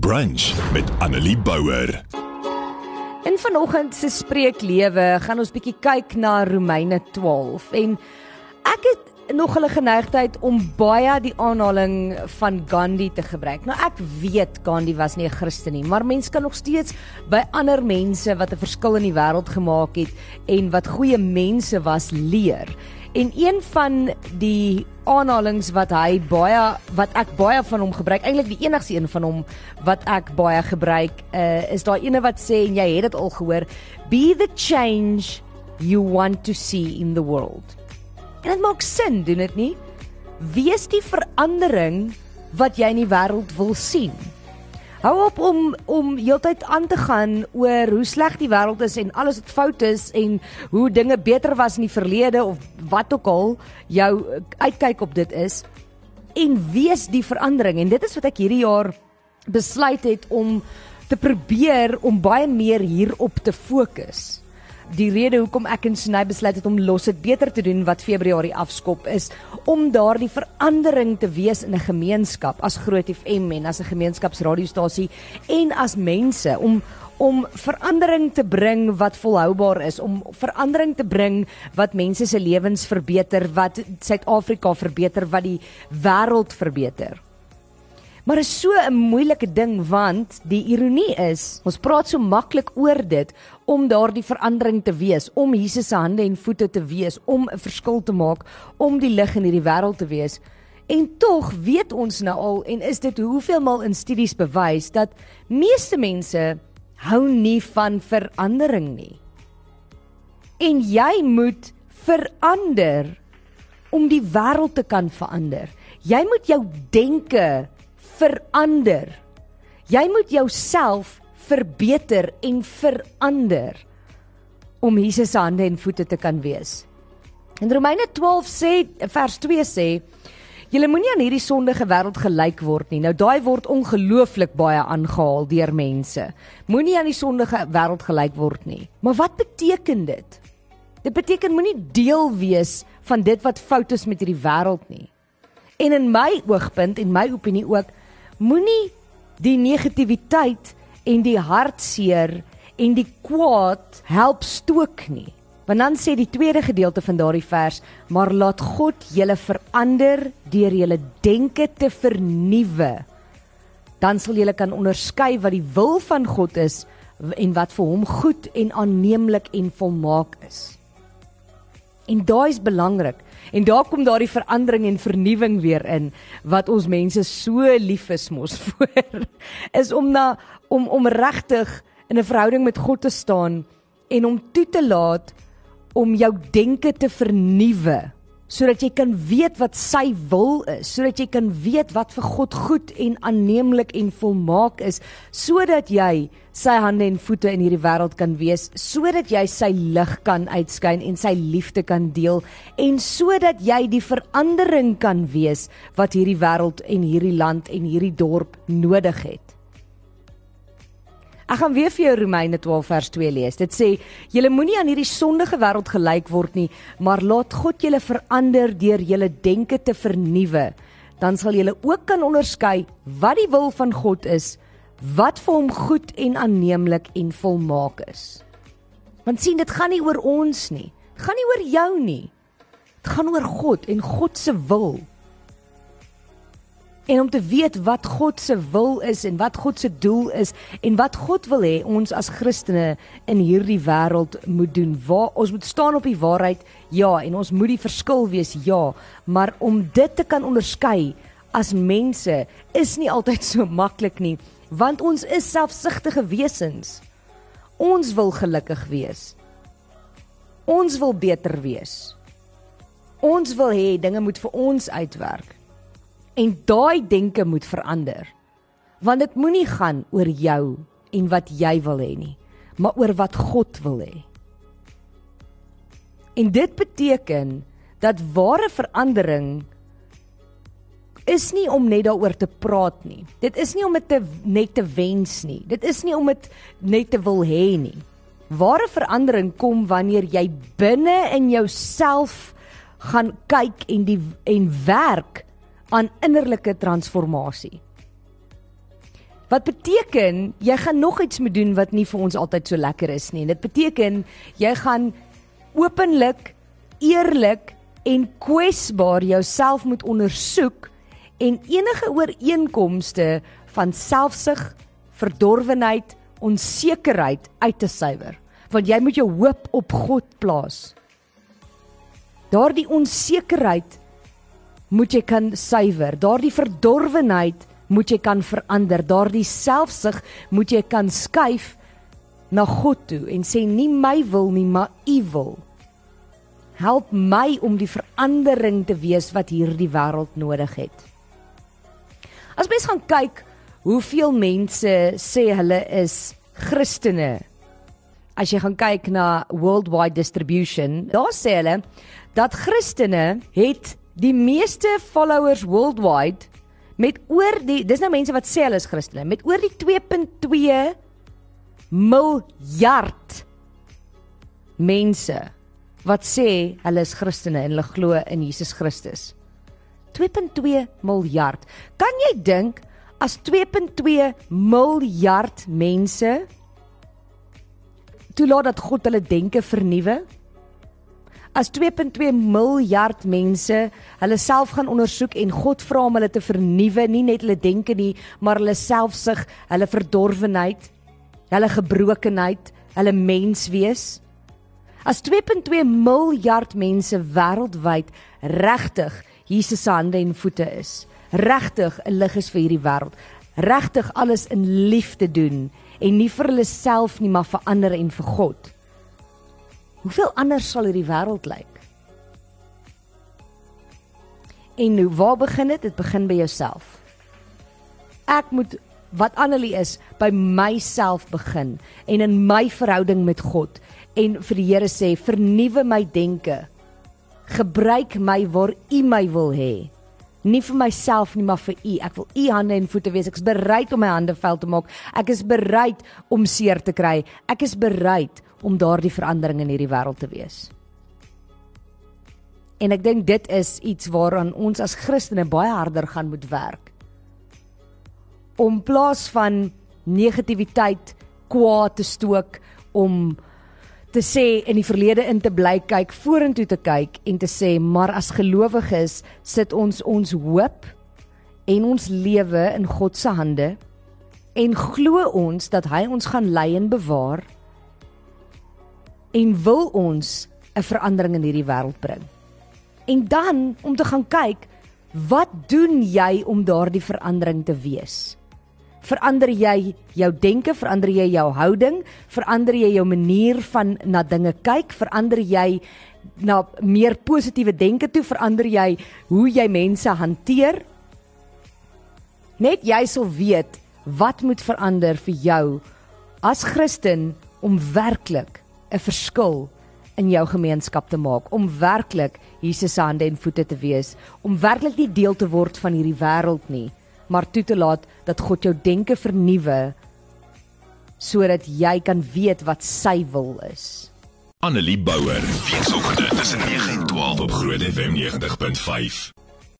Brunch met Annelie Bouwer. In vanoggend se spreeklewe gaan ons bietjie kyk na Romeine 12 en ek het nog hulle geneigtheid om baie die aanhaling van Gandhi te gebruik. Nou ek weet Gandhi was nie 'n Christen nie, maar mens kan nog steeds by ander mense wat 'n verskil in die wêreld gemaak het en wat goeie mense was leer. En een van die aanhalings wat hy baie wat ek baie van hom gebruik, eintlik die enigste een van hom wat ek baie gebruik, uh, is daai ene wat sê en jy het dit al gehoor, be the change you want to see in the world. En dit maak sin, doen dit nie? Wees die verandering wat jy in die wêreld wil sien. Hou op om om heeltyd aan te gaan oor hoe sleg die wêreld is en alles wat fout is en hoe dinge beter was in die verlede of wat ook al jou uitkyk op dit is. En wees die verandering. En dit is wat ek hierdie jaar besluit het om te probeer om baie meer hierop te fokus die rede hoekom ek en Sunay besluit het om los dit beter te doen wat Februarie afskop is om daardie verandering te wees in 'n gemeenskap as Groot FM en as 'n gemeenskapsradiostasie en as mense om om verandering te bring wat volhoubaar is om verandering te bring wat mense se lewens verbeter wat Suid-Afrika verbeter wat die wêreld verbeter. Maar is so 'n moeilike ding want die ironie is, ons praat so maklik oor dit om daardie verandering te wees, om Jesus se hande en voete te wees, om 'n verskil te maak, om die lig in hierdie wêreld te wees. En tog weet ons nou al en is dit hoeveel maal in studies bewys dat meeste mense hou nie van verandering nie. En jy moet verander om die wêreld te kan verander. Jy moet jou denke verander. Jy moet jouself verbeter en verander om Jesus se hande en voete te kan wees. In Romeine 12 sê vers 2 sê Julle moenie aan hierdie sondige wêreld gelyk word nie. Nou daai word ongelooflik baie aangehaal deur mense. Moenie aan die sondige wêreld gelyk word nie. Maar wat beteken dit? Dit beteken moenie deel wees van dit wat fout is met hierdie wêreld nie. En in my oogpunt en my opinie ook, moenie die negativiteit en die hartseer en die kwaad help stook nie. Want dan sê die tweede gedeelte van daardie vers, maar laat God julle verander deur julle denke te vernuwe. Dan sal julle kan onderskei wat die wil van God is en wat vir hom goed en aanneemlik en volmaak is. En daai is belangrik. En daar kom daardie verandering en vernuwing weer in wat ons mense so lief is mos voor. Is om na om om regtig in 'n verhouding met God te staan en om toe te laat om jou denke te vernuwe sodat jy kan weet wat sy wil is, sodat jy kan weet wat vir God goed en aanneemlik en volmaak is, sodat jy sy hande en voete in hierdie wêreld kan wees, sodat jy sy lig kan uitskyn en sy liefde kan deel en sodat jy die verandering kan wees wat hierdie wêreld en hierdie land en hierdie dorp nodig het. Ek gaan weer vir jou Romeine 12 vers 2 lees. Dit sê: "Julle moenie aan hierdie sondige wêreld gelyk word nie, maar laat God julle verander deur julle denke te vernuwe. Dan sal julle ook kan onderskei wat die wil van God is, wat vir hom goed en aanneemlik en volmaak is." Want sien, dit gaan nie oor ons nie. Dit gaan nie oor jou nie. Dit gaan oor God en God se wil en om te weet wat God se wil is en wat God se doel is en wat God wil hê ons as Christene in hierdie wêreld moet doen. Waar ons moet staan op die waarheid, ja, en ons moet die verskil wees, ja, maar om dit te kan onderskei as mense is nie altyd so maklik nie, want ons is selfsugtige wesens. Ons wil gelukkig wees. Ons wil beter wees. Ons wil hê dinge moet vir ons uitwerk. En daai denke moet verander. Want dit moenie gaan oor jou en wat jy wil hê nie, maar oor wat God wil hê. En dit beteken dat ware verandering is nie om net daaroor te praat nie. Dit is nie om dit net te wens nie. Dit is nie om dit net te wil hê nie. Ware verandering kom wanneer jy binne in jouself gaan kyk en die en werk aan innerlike transformasie. Wat beteken jy gaan nog iets moet doen wat nie vir ons altyd so lekker is nie. Dit beteken jy gaan openlik, eerlik en kwesbaar jouself moet ondersoek en enige ooreenkomste van selfsug, verdorwenheid, onsekerheid uit te suiwer. Want jy moet jou hoop op God plaas. Daardie onsekerheid moet jy kan suiwer. Daardie verdorwenheid moet jy kan verander. Daardie selfsug moet jy kan skuif na God toe en sê nie my wil nie, maar U wil. Help my om die verandering te wees wat hierdie wêreld nodig het. As mens gaan kyk hoeveel mense sê hulle is Christene. As jy gaan kyk na worldwide distribution, daar sê hulle dat Christene het die meeste followers worldwide met oor die dis nou mense wat sê hulle is Christene met oor die 2.2 miljard mense wat sê hulle is Christene en hulle glo in Jesus Christus. 2.2 miljard. Kan jy dink as 2.2 miljard mense toelaat dat God hulle denke vernuwe? As 2.2 miljard mense hulle self gaan ondersoek en God vra om hulle te vernuwe, nie net hulle denke nie, maar hulle selfsug, hulle verdorwenheid, hulle gebrokenheid, hulle menswees. As 2.2 miljard mense wêreldwyd regtig Jesus se hande en voete is. Regtig 'n lig is vir hierdie wêreld. Regtig alles in liefde doen en nie vir hulle self nie, maar vir ander en vir God. Hoeveel anders sal hierdie wêreld lyk? En nou, waar begin dit? Dit begin by jouself. Ek moet wat Annelie is by myself begin en in my verhouding met God en vir die Here sê vernuwe my denke gebruik my waar u my wil hê. Nie vir myself nie, maar vir u. Ek wil u hande en voete wees. Ek is bereid om my hande vuil te maak. Ek is bereid om seer te kry. Ek is bereid om daardie verandering in hierdie wêreld te wees. En ek dink dit is iets waaraan ons as Christene baie harder gaan moet werk. Om plaas van negativiteit, kwaad te stook om te sê in die verlede in te bly kyk, vorentoe te kyk en te sê maar as gelowiges sit ons ons hoop en ons lewe in God se hande en glo ons dat hy ons gaan lei en bewaar en wil ons 'n verandering in hierdie wêreld bring. En dan om te gaan kyk, wat doen jy om daardie verandering te wees? Verander jy jou denke, verander jy jou houding, verander jy jou manier van na dinge kyk, verander jy na meer positiewe denke toe, verander jy hoe jy mense hanteer. Net jy sal weet wat moet verander vir jou as Christen om werklik 'n verskil in jou gemeenskap te maak, om werklik Jesus se hande en voete te wees, om werklik nie deel te word van hierdie wêreld nie maar toe te laat dat God jou denke vernuwe sodat jy kan weet wat sy wil is. Annelie Bouwer, weekoggend tussen 9 en 12 op Groot FM 90.5.